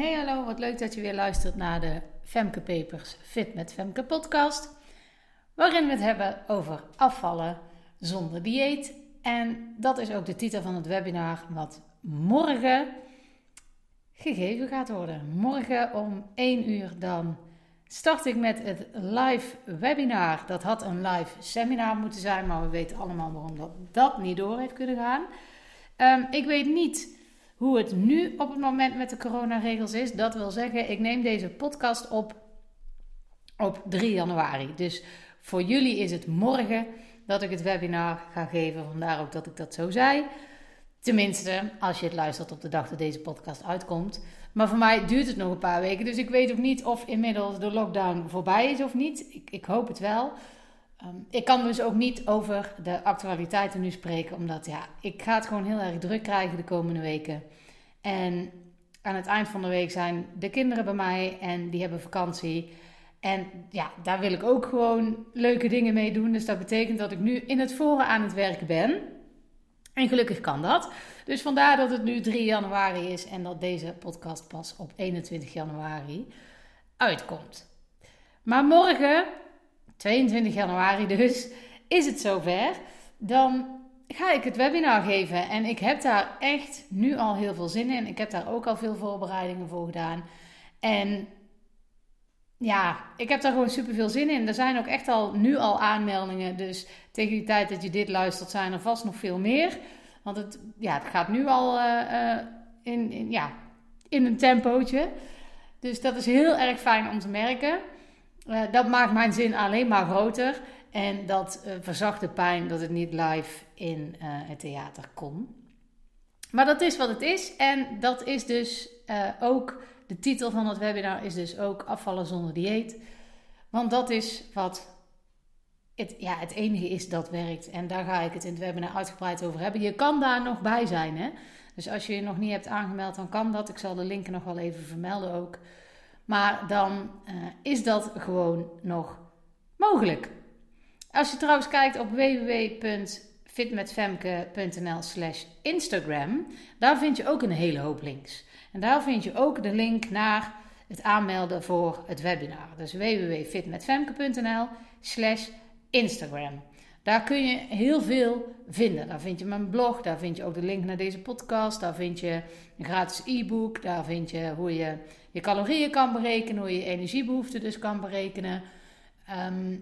Hey hallo, wat leuk dat je weer luistert naar de Femke Papers Fit met Femke podcast. Waarin we het hebben over afvallen zonder dieet. En dat is ook de titel van het webinar wat morgen gegeven gaat worden. Morgen om 1 uur dan start ik met het live webinar. Dat had een live seminar moeten zijn, maar we weten allemaal waarom dat, dat niet door heeft kunnen gaan. Um, ik weet niet hoe het nu op het moment met de coronaregels is. Dat wil zeggen, ik neem deze podcast op op 3 januari. Dus voor jullie is het morgen dat ik het webinar ga geven. Vandaar ook dat ik dat zo zei. Tenminste, als je het luistert op de dag dat deze podcast uitkomt. Maar voor mij duurt het nog een paar weken. Dus ik weet ook niet of inmiddels de lockdown voorbij is of niet. Ik, ik hoop het wel. Ehm, ik kan dus ook niet over de actualiteiten nu spreken, omdat ja, ik ga het gewoon heel erg druk krijgen de komende weken. En aan het eind van de week zijn de kinderen bij mij en die hebben vakantie. En ja, daar wil ik ook gewoon leuke dingen mee doen. Dus dat betekent dat ik nu in het voren aan het werken ben. En gelukkig kan dat. Dus vandaar dat het nu 3 januari is en dat deze podcast pas op 21 januari uitkomt. Maar morgen 22 januari dus, is het zover. Dan ga ik het webinar geven. En ik heb daar echt nu al heel veel zin in. Ik heb daar ook al veel voorbereidingen voor gedaan. En ja, ik heb daar gewoon super veel zin in. Er zijn ook echt al nu al aanmeldingen. Dus tegen die tijd dat je dit luistert, zijn er vast nog veel meer. Want het, ja, het gaat nu al uh, in, in, ja, in een tempootje. Dus dat is heel erg fijn om te merken. Uh, dat maakt mijn zin alleen maar groter. En dat uh, verzacht de pijn dat het niet live in uh, het theater kon. Maar dat is wat het is. En dat is dus ook, de titel van het webinar is dus ook afvallen zonder dieet. Want dat is wat het, ja, het enige is dat werkt. En daar ga ik het in het webinar uitgebreid over hebben. Je kan daar nog bij zijn. Hè? Dus als je je nog niet hebt aangemeld, dan kan dat. Ik zal de linken nog wel even vermelden ook. Maar dan uh, is dat gewoon nog mogelijk. Als je trouwens kijkt op www.fitmetfemke.nl slash Instagram, daar vind je ook een hele hoop links. En daar vind je ook de link naar het aanmelden voor het webinar. Dus www.fitmetfemke.nl slash Instagram. Daar kun je heel veel vinden. Daar vind je mijn blog, daar vind je ook de link naar deze podcast, daar vind je een gratis e-book, daar vind je hoe je je calorieën kan berekenen, hoe je je energiebehoeften dus kan berekenen. Ehm,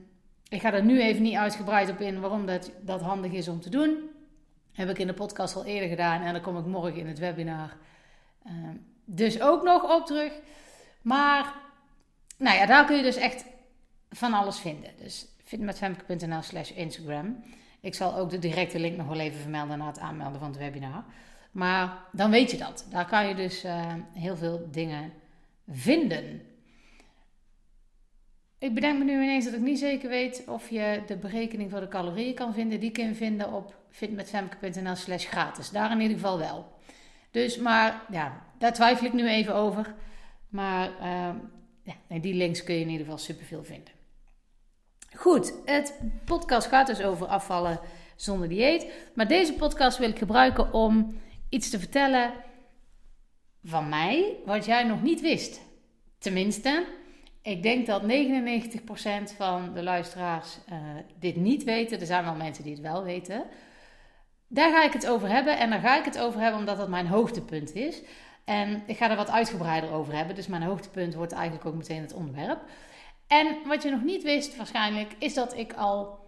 ik ga er nu even niet uitgebreid op in waarom dat, dat handig is om te doen. Heb ik in de podcast al eerder gedaan en dan kom ik morgen in het webinar ehm, dus ook nog op terug. Maar nou ja, daar kun je dus echt van alles vinden. Dus fitmetfemke.nl slash Instagram. Ik zal ook de directe link nog wel even vermelden na het aanmelden van het webinar. Maar dan weet je dat. Daar kan je dus uh, heel veel dingen vinden. Ik bedenk me nu ineens dat ik niet zeker weet of je de berekening voor de calorieën kan vinden. Die kun je vinden op fitmetfemke.nl slash gratis. Daar in ieder geval wel. Dus, maar ja, daar twijfel ik nu even over. Maar uh, ja, die links kun je in ieder geval superveel vinden. Goed, het podcast gaat dus over afvallen zonder dieet. Maar deze podcast wil ik gebruiken om iets te vertellen van mij wat jij nog niet wist. Tenminste, ik denk dat 99% van de luisteraars uh, dit niet weten. Er zijn wel mensen die het wel weten. Daar ga ik het over hebben. En daar ga ik het over hebben omdat dat mijn hoogtepunt is. En ik ga er wat uitgebreider over hebben. Dus mijn hoogtepunt wordt eigenlijk ook meteen het onderwerp. En wat je nog niet wist waarschijnlijk, is dat ik al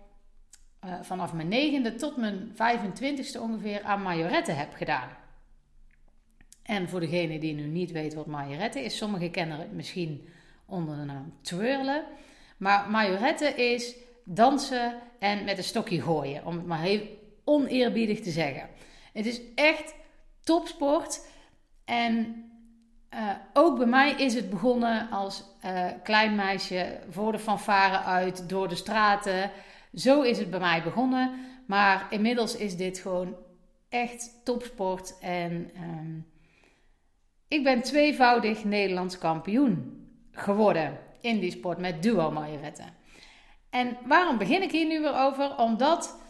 uh, vanaf mijn negende tot mijn 25ste ongeveer aan majorette heb gedaan. En voor degene die nu niet weet wat majorette is, sommigen kennen het misschien onder de naam twirlen. Maar majorette is dansen en met een stokje gooien, om het maar heel oneerbiedig te zeggen. Het is echt topsport en uh, ook bij mij is het begonnen als uh, klein meisje voor de fanfare uit, door de straten. Zo is het bij mij begonnen. Maar inmiddels is dit gewoon echt topsport. En um, ik ben tweevoudig Nederlands kampioen geworden in die sport met duo majoretten. En waarom begin ik hier nu weer over? Omdat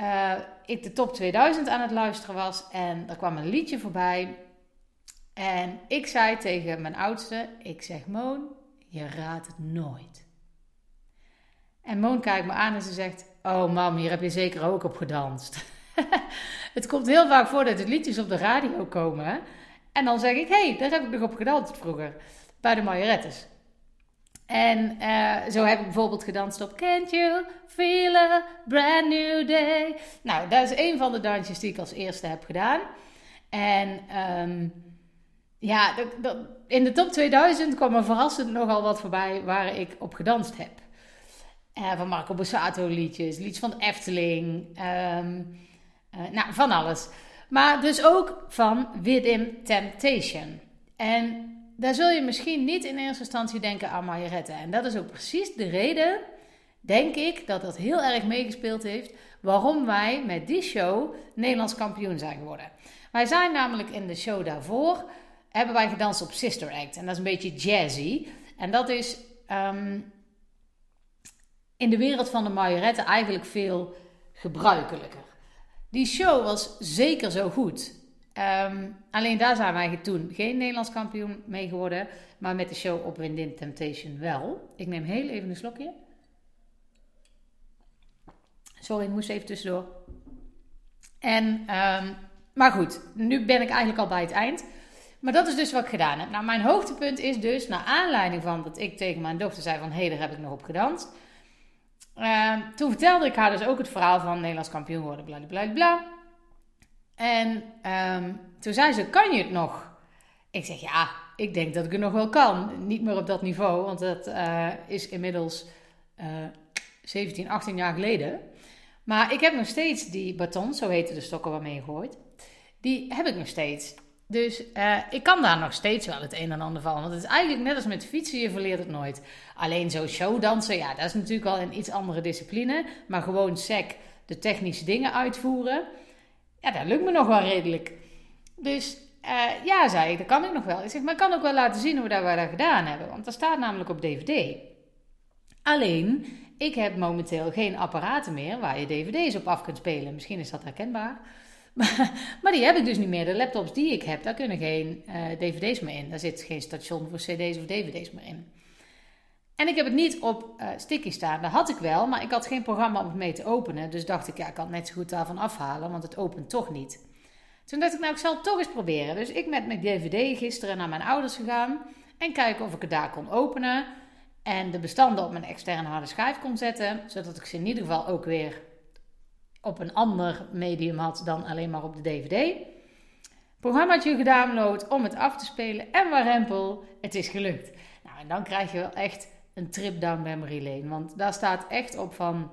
uh, ik de top 2000 aan het luisteren was en er kwam een liedje voorbij En ik zei tegen mijn oudste, ik zeg Moon, je raadt het nooit. En Moon kijkt me aan en ze zegt, oh mam, hier heb je zeker ook op gedanst. het komt heel vaak voor dat de liedjes op de radio komen. En dan zeg ik, hey, daar heb ik nog op gedanst vroeger. Bij de Majorettes. En uh, zo heb ik bijvoorbeeld gedanst op Can't You Feel a Brand New Day. Nou, dat is een van de dansjes die ik als eerste heb gedaan. En um, ja, in de top 2000 kwam er verrassend nogal wat voorbij waar ik op gedanst heb. Uh, van Marco Borsato liedjes, liedjes van Efteling, um, uh, nou, van alles. Maar dus ook van Within Temptation. En daar zul je misschien niet in eerste instantie denken aan Margarette. En dat is ook precies de reden, denk ik, dat dat heel erg meegespeeld heeft waarom wij met die show Nederlands kampioen zijn geworden. Wij zijn namelijk in de show daarvoor, hebben wij gedanst op Sister Act. En dat is een beetje jazzy. En dat is um, in de wereld van de Margarette eigenlijk veel gebruikelijker. Die show was zeker zo goed. Um, alleen daar zijn wij toen geen Nederlands kampioen mee geworden. Maar met de show op Windin Temptation wel. Ik neem heel even een slokje. Sorry, ik moest even tussendoor. En, um, maar goed, nu ben ik eigenlijk al bij het eind. Maar dat is dus wat ik gedaan heb. Nou, mijn hoogtepunt is dus, naar aanleiding van dat ik tegen mijn dochter zei van... hé, daar heb ik nog op gedanst. Uh, toen vertelde ik haar dus ook het verhaal van Nederlands kampioen worden, bla bla bla. En um, toen zei ze, kan je het nog? Ik zeg, ja, ik denk dat ik het nog wel kan. Niet meer op dat niveau, want dat uh, is inmiddels uh, 17, 18 jaar geleden. Maar ik heb nog steeds die baton, zo heten de stokken waarmee je gooit. Die heb ik nog steeds. Dus uh, ik kan daar nog steeds wel het een en ander van. Want het is eigenlijk net als met fietsen, je verleert het nooit. Alleen zo showdansen, ja, dat is natuurlijk al een iets andere discipline. Maar gewoon sec de technische dingen uitvoeren, ja, dat lukt me nog wel redelijk. Dus uh, ja, zei ik, dat kan ik nog wel. Ik zeg, maar ik kan ook wel laten zien hoe dat we dat gedaan hebben. Want dat staat namelijk op DVD. Alleen, ik heb momenteel geen apparaten meer waar je dvd's op af kunt spelen. Misschien is dat herkenbaar. Maar, die heb ik dus niet meer. De laptops die ik heb, daar kunnen geen uh, dvd's meer in. Daar zit geen station voor cd's of dvd's meer in. En ik heb het niet op uh, sticky staan. Dat had ik wel, maar ik had geen programma om het mee te openen. Dus dacht ik, ja, ik kan het net zo goed daarvan afhalen, want het opent toch niet. Toen dacht ik, nou, ik zal het toch eens proberen. Dus ik met mijn dvd gisteren naar mijn ouders gegaan en kijken of ik het daar kon openen. En de bestanden op mijn externe harde schijf kon zetten, zodat ik ze in ieder geval ook weer op een ander medium had dan alleen maar op de DVD. Programmaatje gedownload om het af te spelen en warempel, het is gelukt. Nou, en dan krijg je wel echt een trip down memory lane. Want daar staat echt op van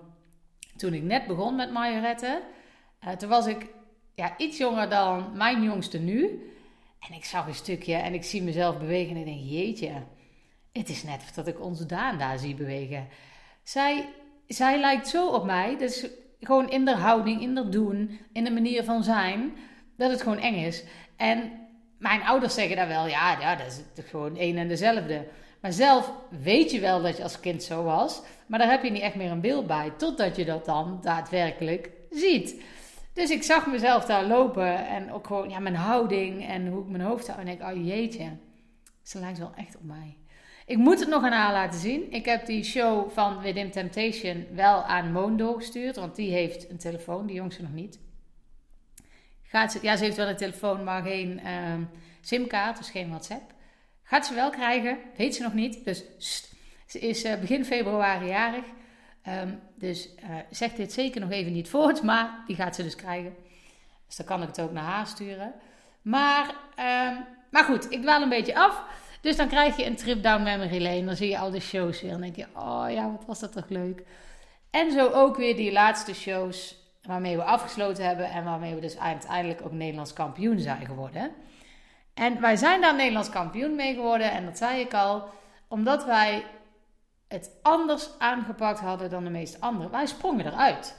toen ik net begon met Majorette. Uh, toen was ik ja, iets jonger dan mijn jongste nu. En ik zag een stukje en ik zie mezelf bewegen en ik denk, jeetje, het is net of dat ik onze Daan daar zie bewegen. Zij, zij lijkt zo op mij. Dus gewoon in de houding, in de doen, in de manier van zijn, dat het gewoon eng is. En mijn ouders zeggen daar wel, ja, ja dat is gewoon één en dezelfde. Maar zelf weet je wel dat je als kind zo was, maar daar heb je niet echt meer een beeld bij, totdat je dat dan daadwerkelijk ziet. Dus ik zag mezelf daar lopen en ook gewoon ja, mijn houding en hoe ik mijn hoofd hou. En ik, oh jeetje, ze lijkt wel echt op mij. Ik moet het nog aan haar laten zien. Ik heb die show van Within Temptation wel aan Moon gestuurd, want die heeft een telefoon, die jongste nog niet. Gaat ze, ja, ze heeft wel een telefoon, maar geen uh, simkaart, dus geen WhatsApp. Gaat ze wel krijgen, weet ze nog niet. Dus ze is uh, begin februari jarig. Um, dus uh, zeg dit zeker nog even niet voort, maar die gaat ze dus krijgen. Dus dan kan ik het ook naar haar sturen. Maar, um, maar goed, ik dwaal een beetje af. Dus dan krijg je een trip down memory lane. Dan zie je al die shows weer. En dan denk je, oh ja, wat was dat toch leuk. En zo ook weer die laatste shows waarmee we afgesloten hebben. En waarmee we dus uiteindelijk ook Nederlands kampioen zijn geworden. En wij zijn daar Nederlands kampioen mee geworden. En dat zei ik al. Omdat wij het anders aangepakt hadden dan de meeste anderen. Wij sprongen eruit.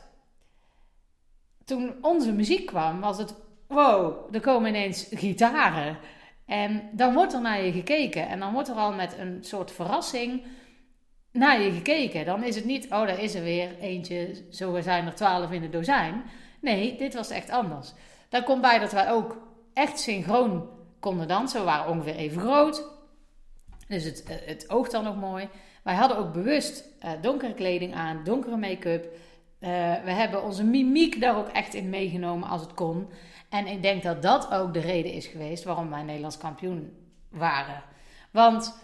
Toen onze muziek kwam, was het... Wow, er komen ineens gitaren. En dan wordt er naar je gekeken. En dan wordt er al met een soort verrassing naar je gekeken. Dan is het niet, oh, daar is er weer eentje, zo zijn er twaalf in het dozijn. Nee, dit was echt anders. Daar komt bij dat wij ook echt synchroon konden dansen. We waren ongeveer even groot. Dus het, eh, het oogt dan ook mooi. Wij hadden ook bewust uh, donkere kleding aan, donkere make-up. Uh, we hebben onze mimiek daar ook echt in meegenomen als het kon. En ik denk dat dat ook de reden is geweest waarom wij Nederlands kampioen waren. Want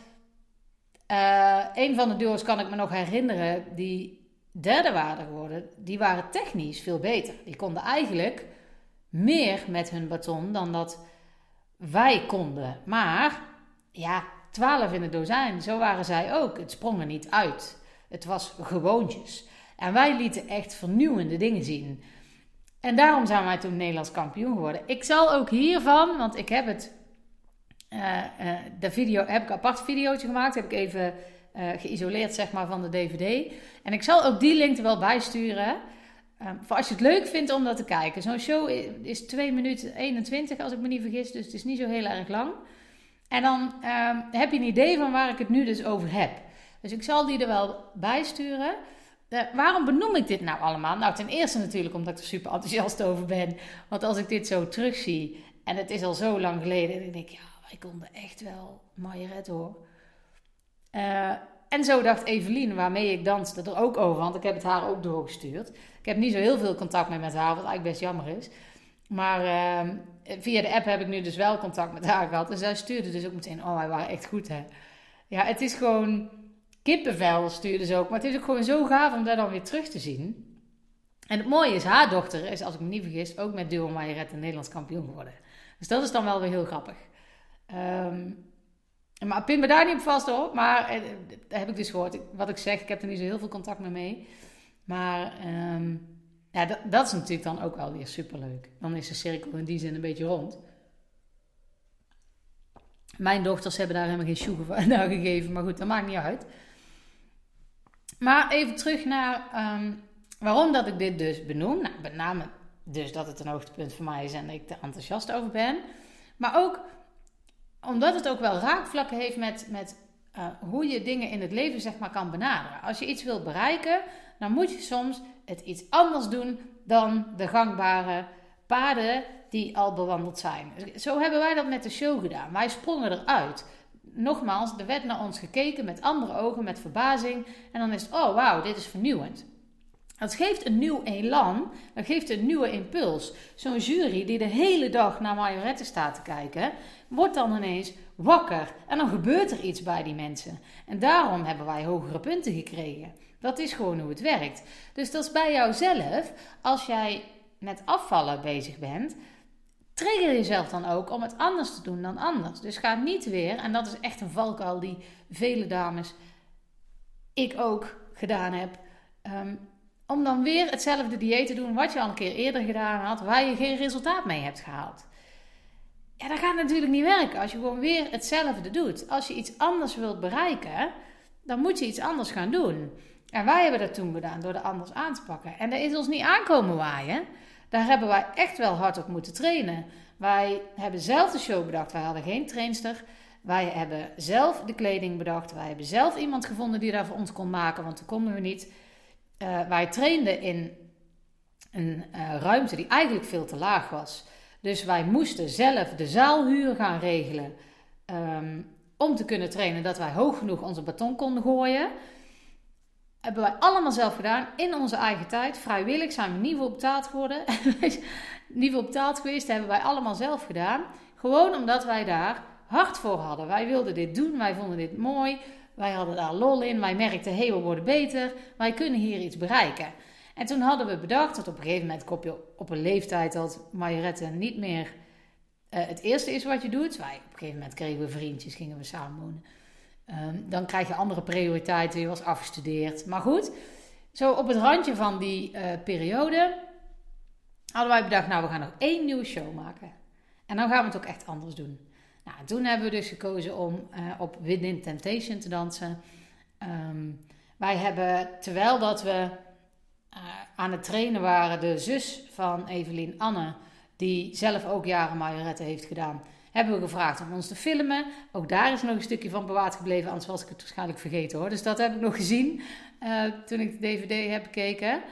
uh, een van de duo's kan ik me nog herinneren, die derde waren geworden, die waren technisch veel beter. Die konden eigenlijk meer met hun baton dan dat wij konden. Maar ja, 12 in het dozijn, zo waren zij ook. Het sprong er niet uit. Het was gewoontjes. En wij lieten echt vernieuwende dingen zien. En daarom zijn wij toen Nederlands kampioen geworden. Ik zal ook hiervan, want ik heb het. Uh, de video heb ik een apart videootje gemaakt. Heb ik even uh, geïsoleerd, zeg maar, van de DVD. En ik zal ook die link er wel bijsturen. Um, voor als je het leuk vindt om dat te kijken. Zo'n show is 2 minuten 21, als ik me niet vergis. Dus het is niet zo heel erg lang. En dan um, heb je een idee van waar ik het nu dus over heb. Dus ik zal die er wel bijsturen. Waarom benoem ik dit nou allemaal? Nou, ten eerste natuurlijk omdat ik er super enthousiast over ben. Want als ik dit zo terugzie, en het is al zo lang geleden, denk ik, ja, wij konden echt wel Marjoret hoor. Uh, en zo dacht Evelien, waarmee ik danste, er ook over. Want ik heb het haar ook doorgestuurd. Ik heb niet zo heel veel contact meer met haar, wat eigenlijk best jammer is. Maar uh, via de app heb ik nu dus wel contact met haar gehad. En zij stuurde dus ook meteen, oh, wij waren echt goed hè. Ja, het is gewoon kippenvel stuurde ze ook. Maar het is ook gewoon zo gaaf om dat dan weer terug te zien. En het mooie is, haar dochter is, als ik me niet vergis, ook met Duo Majoret een Nederlands kampioen geworden. Dus dat is dan wel weer heel grappig. Um, maar pin me daar niet op vast hoor. Maar eh, dat heb ik dus gehoord. Wat ik zeg, ik heb er niet zo heel veel contact mee. Maar um, ja, dat, dat, is natuurlijk dan ook wel weer superleuk. Dan is de cirkel in die zin een beetje rond. Mijn dochters hebben daar helemaal geen sjoegen van gegeven. Maar goed, dat maakt niet uit. Maar even terug naar um, waarom dat ik dit dus benoem. Nou, met name dus dat het een hoogtepunt voor mij is en ik er enthousiast over ben. Maar ook omdat het ook wel raakvlakken heeft met, met uh, hoe je dingen in het leven zeg maar kan benaderen. Als je iets wilt bereiken, dan moet je soms het iets anders doen dan de gangbare paden die al bewandeld zijn. Zo hebben wij dat met de show gedaan. Wij sprongen eruit. Nogmaals, er werd naar ons gekeken met andere ogen, met verbazing. En dan is het, oh wauw, dit is vernieuwend. Dat geeft een nieuw elan, dat geeft een nieuwe impuls. Zo'n jury die de hele dag naar majoretten staat te kijken, wordt dan ineens wakker. En dan gebeurt er iets bij die mensen. En daarom hebben wij hogere punten gekregen. Dat is gewoon hoe het werkt. Dus dat is bij jouzelf, als jij met afvallen bezig bent, trigger jezelf dan ook om het anders te doen dan anders. Dus ga niet weer, en dat is echt een valkuil die vele dames, ik ook gedaan heb. Um, om dan weer hetzelfde dieet te doen wat je al een keer eerder gedaan had, waar je geen resultaat mee hebt gehaald. Ja, dat gaat natuurlijk niet werken als je gewoon weer hetzelfde doet. Als je iets anders wilt bereiken, dan moet je iets anders gaan doen. En wij hebben dat toen gedaan door er anders aan te pakken. En dat is ons niet aankomen waaien. Daar hebben wij echt wel hard op moeten trainen. Wij hebben zelf de show bedacht. Wij hadden geen trainster. Wij hebben zelf de kleding bedacht. Wij hebben zelf iemand gevonden die daar voor ons kon maken, want dat konden we niet. Uh, wij trainden in een uh, ruimte die eigenlijk veel te laag was. Dus wij moesten zelf de zaalhuur gaan regelen um, om te kunnen trainen dat wij hoog genoeg onze baton konden gooien. Hebben wij allemaal zelf gedaan in onze eigen tijd. Vrijwillig zijn we niet voor betaald geworden. niet voor betaald geweest, hebben wij allemaal zelf gedaan. Gewoon omdat wij daar hard voor hadden. Wij wilden dit doen, wij vonden dit mooi. Wij hadden daar lol in. Wij merkten, hé, hey, we worden beter. Wij kunnen hier iets bereiken. En toen hadden we bedacht dat op een gegeven moment kom je op een leeftijd dat majorette niet meer uh, het eerste is wat je doet. Wij, op een gegeven moment kregen we vriendjes, gingen we samen wonen. Um, dan krijg je andere prioriteiten. Je was afgestudeerd. Maar goed, zo op het randje van die uh, periode hadden wij bedacht, nou we gaan nog één nieuwe show maken. En dan gaan we het ook echt anders doen. Nou, toen hebben we dus gekozen om uh, op Within Temptation te dansen. Um, wij hebben, terwijl dat we uh, aan het trainen waren, de zus van Evelien Anne, die zelf ook jaren majorette heeft gedaan, hebben we gevraagd om ons te filmen. Ook daar is nog een stukje van bewaard gebleven, anders was ik het waarschijnlijk vergeten hoor. Dus dat heb ik nog gezien uh, toen ik de DVD heb gekeken.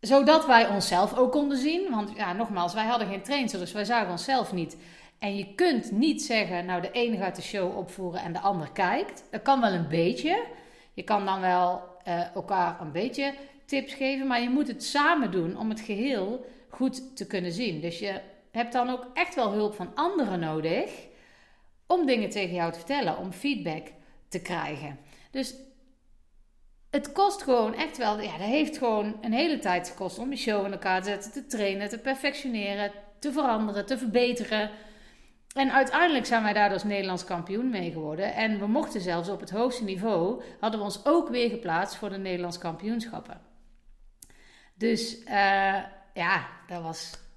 Zodat wij onszelf ook konden zien. Want ja, nogmaals, wij hadden geen trainster, dus wij zagen onszelf niet. En je kunt niet zeggen, nou de ene gaat de show opvoeren en de ander kijkt. Dat kan wel een beetje. Je kan dan wel uh, elkaar een beetje tips geven, maar je moet het samen doen om het geheel goed te kunnen zien. Dus je hebt dan ook echt wel hulp van anderen nodig om dingen tegen jou te vertellen, om feedback te krijgen. Dus het kost gewoon echt wel, ja, dat heeft gewoon een hele tijd gekost om die show in elkaar te zetten, te trainen, te perfectioneren, te veranderen, te verbeteren. En uiteindelijk zijn wij daar als Nederlands kampioen mee geworden. En we mochten zelfs op het hoogste niveau, hadden we ons ook weer geplaatst voor de Nederlands kampioenschappen. Dus uh, ja, dat was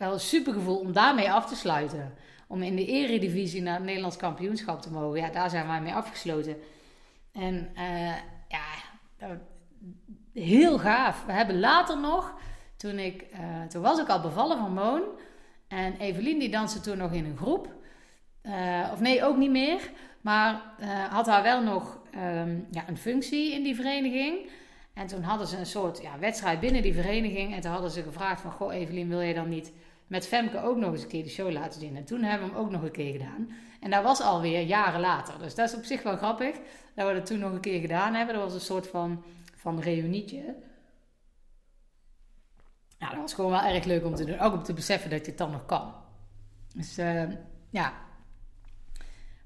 wel een super gevoel om daarmee af te sluiten. Om in de eredivisie naar het Nederlands kampioenschap te mogen. Ja, daar zijn wij mee afgesloten. En uh, ja, heel gaaf. We hebben later nog, toen, ik, uh, toen was ik al bevallen van Moon. En Evelien die danste toen nog in een groep. Uh, of nee, ook niet meer. Maar had haar wel nog um, ja, een functie in die vereniging. En toen hadden ze een soort ja, wedstrijd binnen die vereniging. En toen hadden ze gevraagd van... Goh, Evelien, wil je dan niet met Femke ook nog eens een keer de show laten zien? En toen hebben we hem ook nog een keer gedaan. En dat was alweer jaren later. Dus dat is op zich wel grappig. Dat we dat toen nog een keer gedaan hebben. Dat was een soort van, van reunietje. Nou, dat was gewoon wel erg leuk om te doen. Ook om te beseffen dat je het dan nog kan. Dus uh, ja.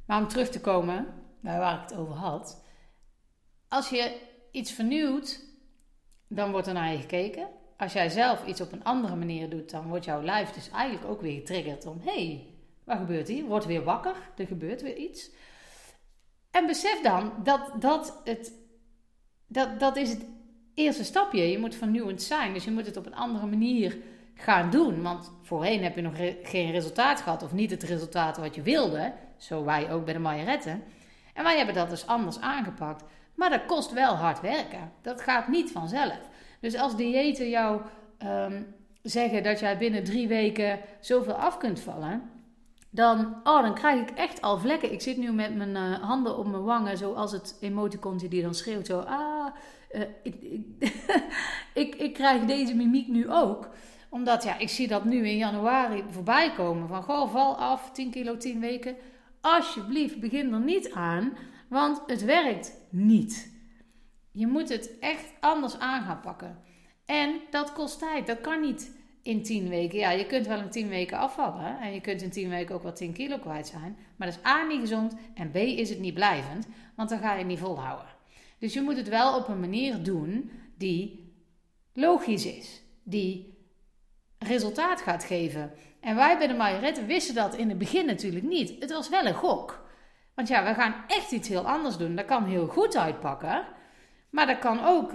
Maar om terug te komen bij waar ik het over had. Als je iets vernieuwt, dan wordt er naar je gekeken. Als jij zelf iets op een andere manier doet, dan wordt jouw lijf dus eigenlijk ook weer getriggerd om: hey, wat gebeurt hier? Word weer wakker, er gebeurt weer iets. En besef dan dat dat, het, dat, dat is het eerste stapje. Je moet vernieuwend zijn, dus je moet het op een andere manier gaan doen. Want voorheen heb je nog geen resultaat gehad of niet het resultaat wat je wilde. Zo wij ook bij de Majoretten. En wij hebben dat dus anders aangepakt. Maar dat kost wel hard werken. Dat gaat niet vanzelf. Dus als diëten jou um, zeggen dat jij binnen drie weken zoveel af kunt vallen, dan, oh, dan krijg ik echt al vlekken. Ik zit nu met mijn uh, handen op mijn wangen, zoals het emoticontje die dan schreeuwt zo, ah, ik, ik, ik, ik, krijg deze mimiek nu ook. Omdat, ja, ik zie dat nu in januari voorbij komen. Van, goh, val af, 10 kilo, 10 weken. Alsjeblieft, begin er niet aan. Want het werkt niet. Je moet het echt anders aan gaan pakken. En dat kost tijd. Dat kan niet in 10 weken. Ja, je kunt wel in 10 weken afvallen. En je kunt in 10 weken ook wel 10 kilo kwijt zijn. Maar dat is A niet gezond. En B is het niet blijvend. Want dan ga je niet volhouden. Dus je moet het wel op een manier doen die logisch is. Die resultaat gaat geven. En wij bij de Majorette wisten dat in het begin natuurlijk niet. Het was wel een gok. Want ja, we gaan echt iets heel anders doen. Dat kan heel goed uitpakken. Maar dat kan ook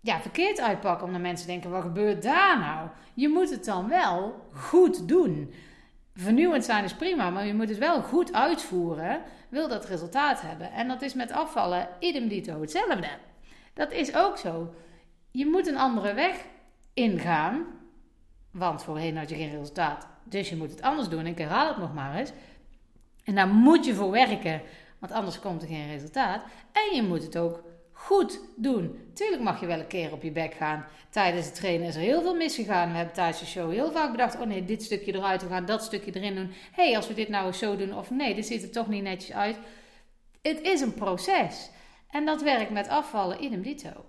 ja, verkeerd uitpakken. Omdat mensen denken, wat gebeurt daar nou? Je moet het dan wel goed doen. Vernieuwend zijn is prima, maar je moet het wel goed uitvoeren. Wil dat resultaat hebben. En dat is met afvallen idem dito hetzelfde. Dat is ook zo. Je moet een andere weg ingaan. Want voorheen had je geen resultaat. Dus je moet het anders doen. Ik herhaal het nog maar eens. En daar moet je voor werken, want anders komt er geen resultaat. En je moet het ook goed doen. Tuurlijk mag je wel een keer op je bek gaan. Tijdens het trainen is er heel veel misgegaan. We hebben tijdens de show heel vaak bedacht: oh nee, dit stukje eruit, we gaan dat stukje erin doen. hey, als we dit nou eens zo doen, of nee, dit ziet er toch niet netjes uit. Het is een proces. En dat werkt met afvallen idem dito.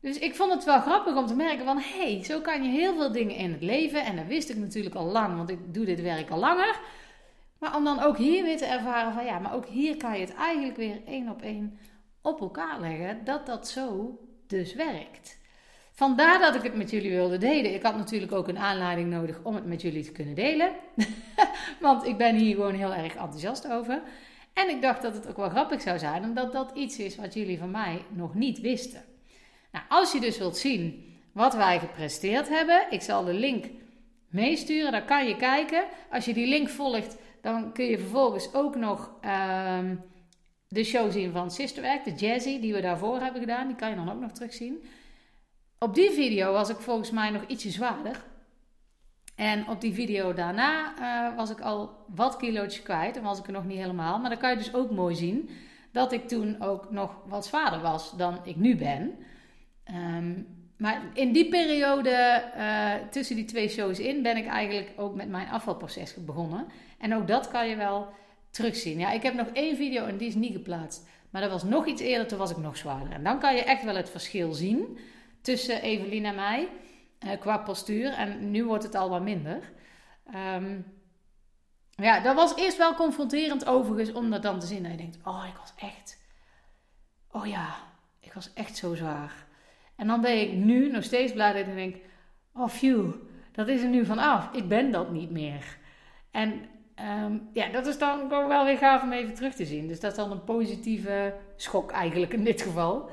Dus ik vond het wel grappig om te merken van... hé, hey, zo kan je heel veel dingen in het leven. En dat wist ik natuurlijk al lang, want ik doe dit werk al langer. Maar om dan ook hier weer te ervaren van ja, maar ook hier kan je het eigenlijk weer één op één op elkaar leggen, dat dat zo dus werkt. Vandaar dat ik het met jullie wilde delen. Ik had natuurlijk ook een aanleiding nodig om het met jullie te kunnen delen. Want ik ben hier gewoon heel erg enthousiast over. En ik dacht dat het ook wel grappig zou zijn, omdat dat iets is wat jullie van mij nog niet wisten. Nou, als je dus wilt zien wat wij gepresteerd hebben, ik zal de link meesturen, dan kan je kijken. Als je die link volgt, dan kun je vervolgens ook nog um, de show zien van Sisterwerk, de Jazzy, die we daarvoor hebben gedaan. Die kan je dan ook nog terugzien. Op die video was ik volgens mij nog ietsje zwaarder. En op die video daarna uh, was ik al wat kilo's kwijt. En was ik er nog niet helemaal. Maar dan kan je dus ook mooi zien dat ik toen ook nog wat zwaarder was dan ik nu ben. Um, maar in die periode eh, tussen die twee shows in ben ik eigenlijk ook met mijn afvalproces begonnen. En ook dat kan je wel terugzien. Ja, ik heb nog één video en die is niet geplaatst. Maar dat was nog iets eerder, toen was ik nog zwaarder. En dan kan je echt wel het verschil zien tussen Evelien en mij uh, qua postuur. En nu wordt het al wat minder. Ehm, ja, dat was eerst wel confronterend overigens om dat dan te zien. Dat je denkt, oh, ik was echt... Oh ja, ik was echt zo zwaar. En dan ben ik nu nog steeds blij dat ik denk, oh phew, dat is er nu vanaf. Ik ben dat niet meer. En Ehm, ja, dat is dan ook wel weer gaaf om even terug te zien. Dus dat is dan een positieve schok eigenlijk in dit geval.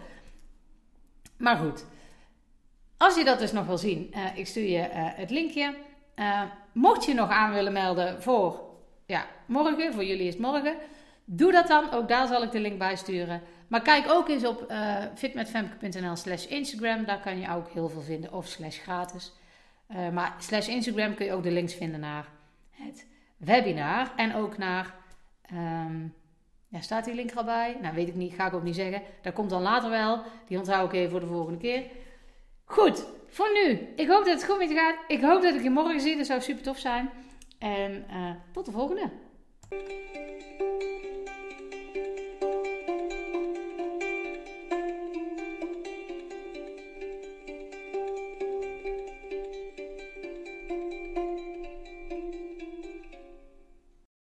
Maar goed, als je dat dus nog wil zien, uh, ik stuur je uh, het linkje. Uh, mocht je nog aan willen melden voor ja, morgen, voor jullie is morgen, doe dat dan. Ook daar zal ik de link bij sturen. Maar kijk ook eens op fitmetfemke.nl slash Instagram. Daar kan je ook heel veel vinden. Of slash gratis. maar slash Instagram kun je ook de links vinden naar het webinar en ook naar. Ehm, ja, staat die link er al bij? Nou, weet ik niet, ga ik ook niet zeggen. Dat komt dan later wel. Die onthoud ik even voor de volgende keer. Goed, voor nu. Ik hoop dat het goed met je gaat. Ik hoop dat ik je morgen zie. Dat zou super tof zijn. En uh, tot de volgende.